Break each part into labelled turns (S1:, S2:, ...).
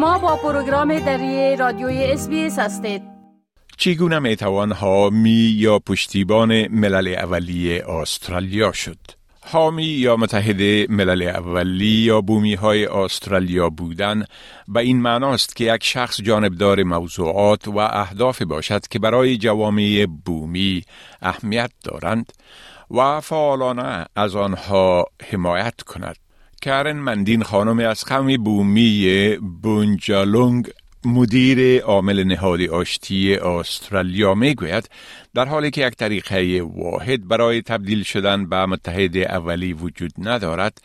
S1: شما با پروگرام دری رادیوی اس هستید
S2: چگونه می‌توان حامی یا پشتیبان ملل اولی استرالیا شد؟ حامی یا متحد ملل اولی یا بومی های استرالیا بودن به این معناست که یک شخص جانبدار موضوعات و اهداف باشد که برای جوامع بومی اهمیت دارند و فعالانه از آنها حمایت کند. کرن مندین خانم از قوم بومی بونجالونگ مدیر عامل نهادی آشتی استرالیا می گوید در حالی که یک طریقه واحد برای تبدیل شدن به متحد اولی وجود ندارد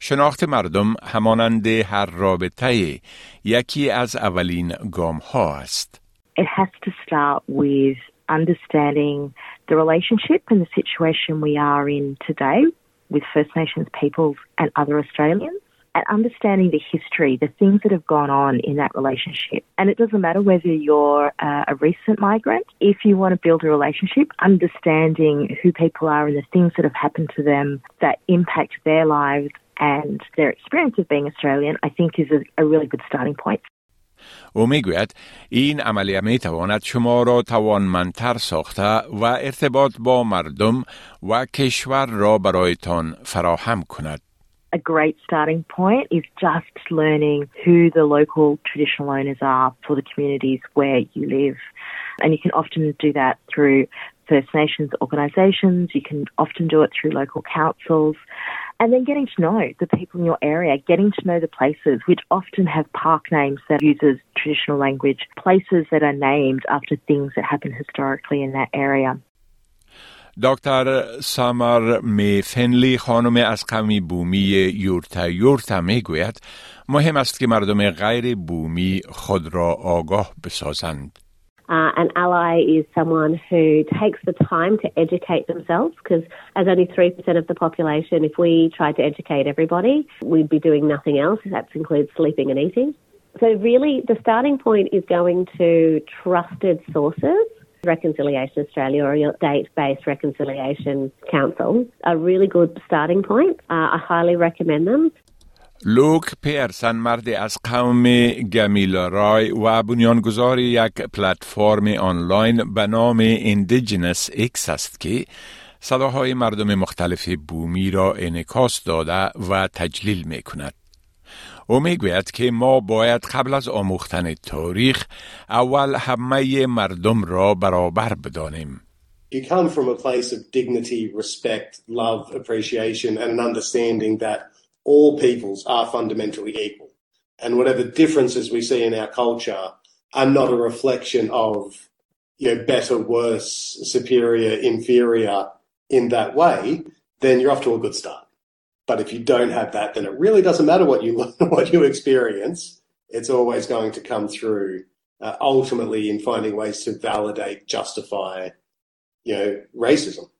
S2: شناخت مردم همانند هر رابطه یکی از اولین گام ها است.
S3: It has to start with understanding the relationship and the situation we are in today with First Nations peoples and other Australians. and understanding the history, the things that have gone on in that relationship. And it doesn't matter whether you're uh, a recent migrant, if you want to build a relationship, understanding who people are and the things that have happened to them that impact their lives and their experience of being Australian, I think is a, a really good starting point.
S2: او میگوید این عملیه می تواند شما را توانمندتر ساخته و ارتباط با مردم و کشور را برایتان فراهم کند.
S3: a great starting point is just learning who the local traditional owners are for the communities where you live. And you can often do that through First Nations organisations, you can often do it through local councils, and then getting to know the people in your area, getting to know the places which often have park names that uses traditional language, places that are named after things that happened historically in that area.
S2: دکتر سامر می فنلی خانم از قومی بومی یورتا یورتا می گوید مهم است که مردم غیر بومی خود را آگاه بسازند.
S4: Uh, an ally is someone who takes the time to educate themselves because, as only 3% of the population, if we tried to educate everybody, we'd be doing nothing else. That includes sleeping and eating. So, really, the starting point is going to trusted sources Reconciliation Australia or your state-based reconciliation council a really good starting point. Uh, I highly recommend them.
S2: لوک پیرسن مرد از قوم گمیلا رای و بنیانگذار یک پلتفرم آنلاین به نام اندیجنس اکس است که صداهای مردم مختلف بومی را انکاس داده و تجلیل می کند. او می‌گوید که ما باید قبل از آموختن تاریخ اول همه مردم را برابر بدانیم.
S5: You come from a place of dignity, respect, love, appreciation, and an understanding that all peoples are fundamentally equal. And whatever differences we see in our culture are not a reflection of you know, better, worse, superior, inferior in that way, then you're off to a good start. But if you don't have that, then it really doesn't matter what you learn, what you experience. It's always going to come through uh, ultimately in finding ways to validate, justify, you know, racism.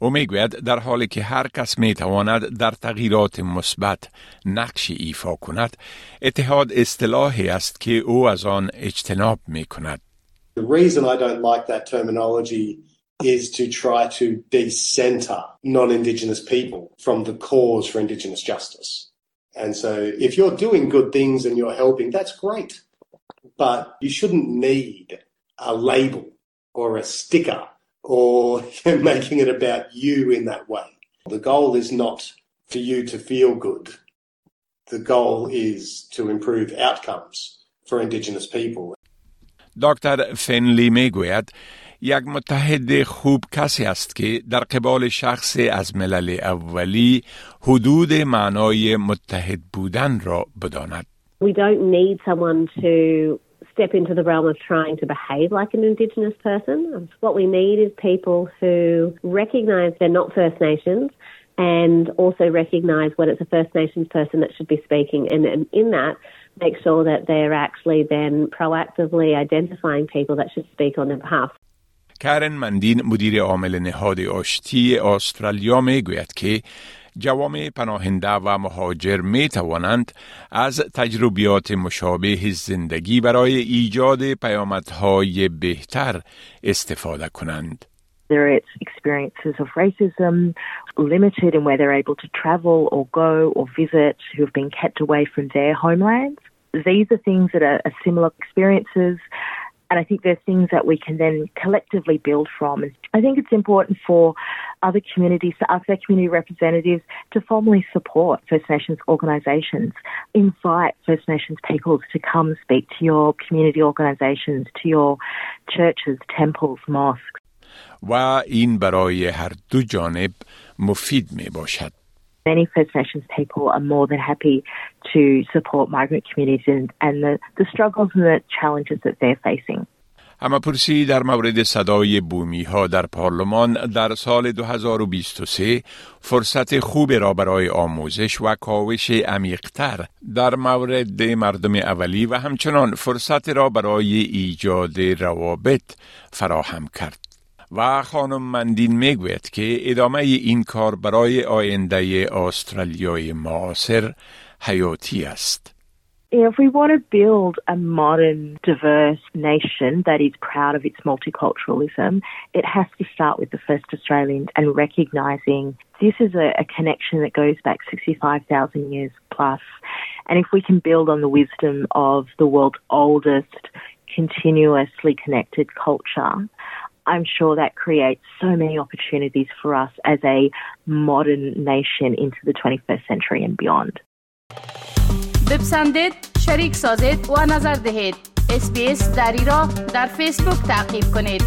S2: او میگوید در حالی که هر کس می تواند در تغییرات مثبت نقش ایفا کند اتحاد اصطلاحی است که او از آن اجتناب می کند.
S5: The reason I don't like that terminology is to try to decenter non-Indigenous people from the cause for Indigenous justice. And so if you're doing good things and you're helping, that's great. But you shouldn't need a label or a sticker or making it about you in that way. The goal is not for you to feel good. The goal is to improve outcomes for Indigenous people.
S2: Dr. Finley میگوید یک متحد خوب کسی است که در قبال شخص از ملل اولی حدود معنای متحد بودن را بداند.
S4: We don't need someone to step into the realm of trying to behave like an Indigenous person. What we need is people who recognise they're not First Nations and also recognise when it's a First Nations person that should be speaking. And, and in that, make sure that they're actually then proactively identifying people that should speak on their behalf.
S2: Karen Mundine, مدیر عامل نهاد آشتی استرالیا میگوید که جوامع پناهنده و مهاجر می توانند از تجربیات مشابه زندگی برای ایجاد پیامدهای بهتر استفاده کنند.
S3: There are experiences of racism, limited in where they're able to travel or go or visit, who have been kept away from their homelands. These are things that are similar experiences. And I think there's things that we can then collectively build from. And I think it's important for other communities, to ask their community representatives to formally support First Nations organisations. Invite First Nations peoples to come speak to your community organisations, to your churches, temples, mosques.
S2: و این برای هر دو جانب مفید می باشد.
S3: Many First Nations people are more than happy to support migrant communities and, and the, the struggles and the challenges that they're facing.
S2: اما پرسی در مورد صدای بومی ها در پارلمان در سال 2023 فرصت خوب را برای آموزش و کاوش عمیقتر در مورد مردم اولی و همچنان فرصت را برای ایجاد روابط فراهم کرد. و خانم مندین میگوید که ادامه این کار برای آینده استرالیای معاصر حیاتی است.
S3: If we want to build a modern, diverse nation that is proud of its multiculturalism, it has to start with the first Australians and recognising this is a, a connection that goes back 65,000 years plus. And if we can build on the wisdom of the world's oldest, continuously connected culture, I'm sure that creates so many opportunities for us as a modern nation into the 21st century and beyond.
S1: بپسندید، شریک سازید و نظر دهید. اسپیس دری را در فیسبوک تعقیب کنید.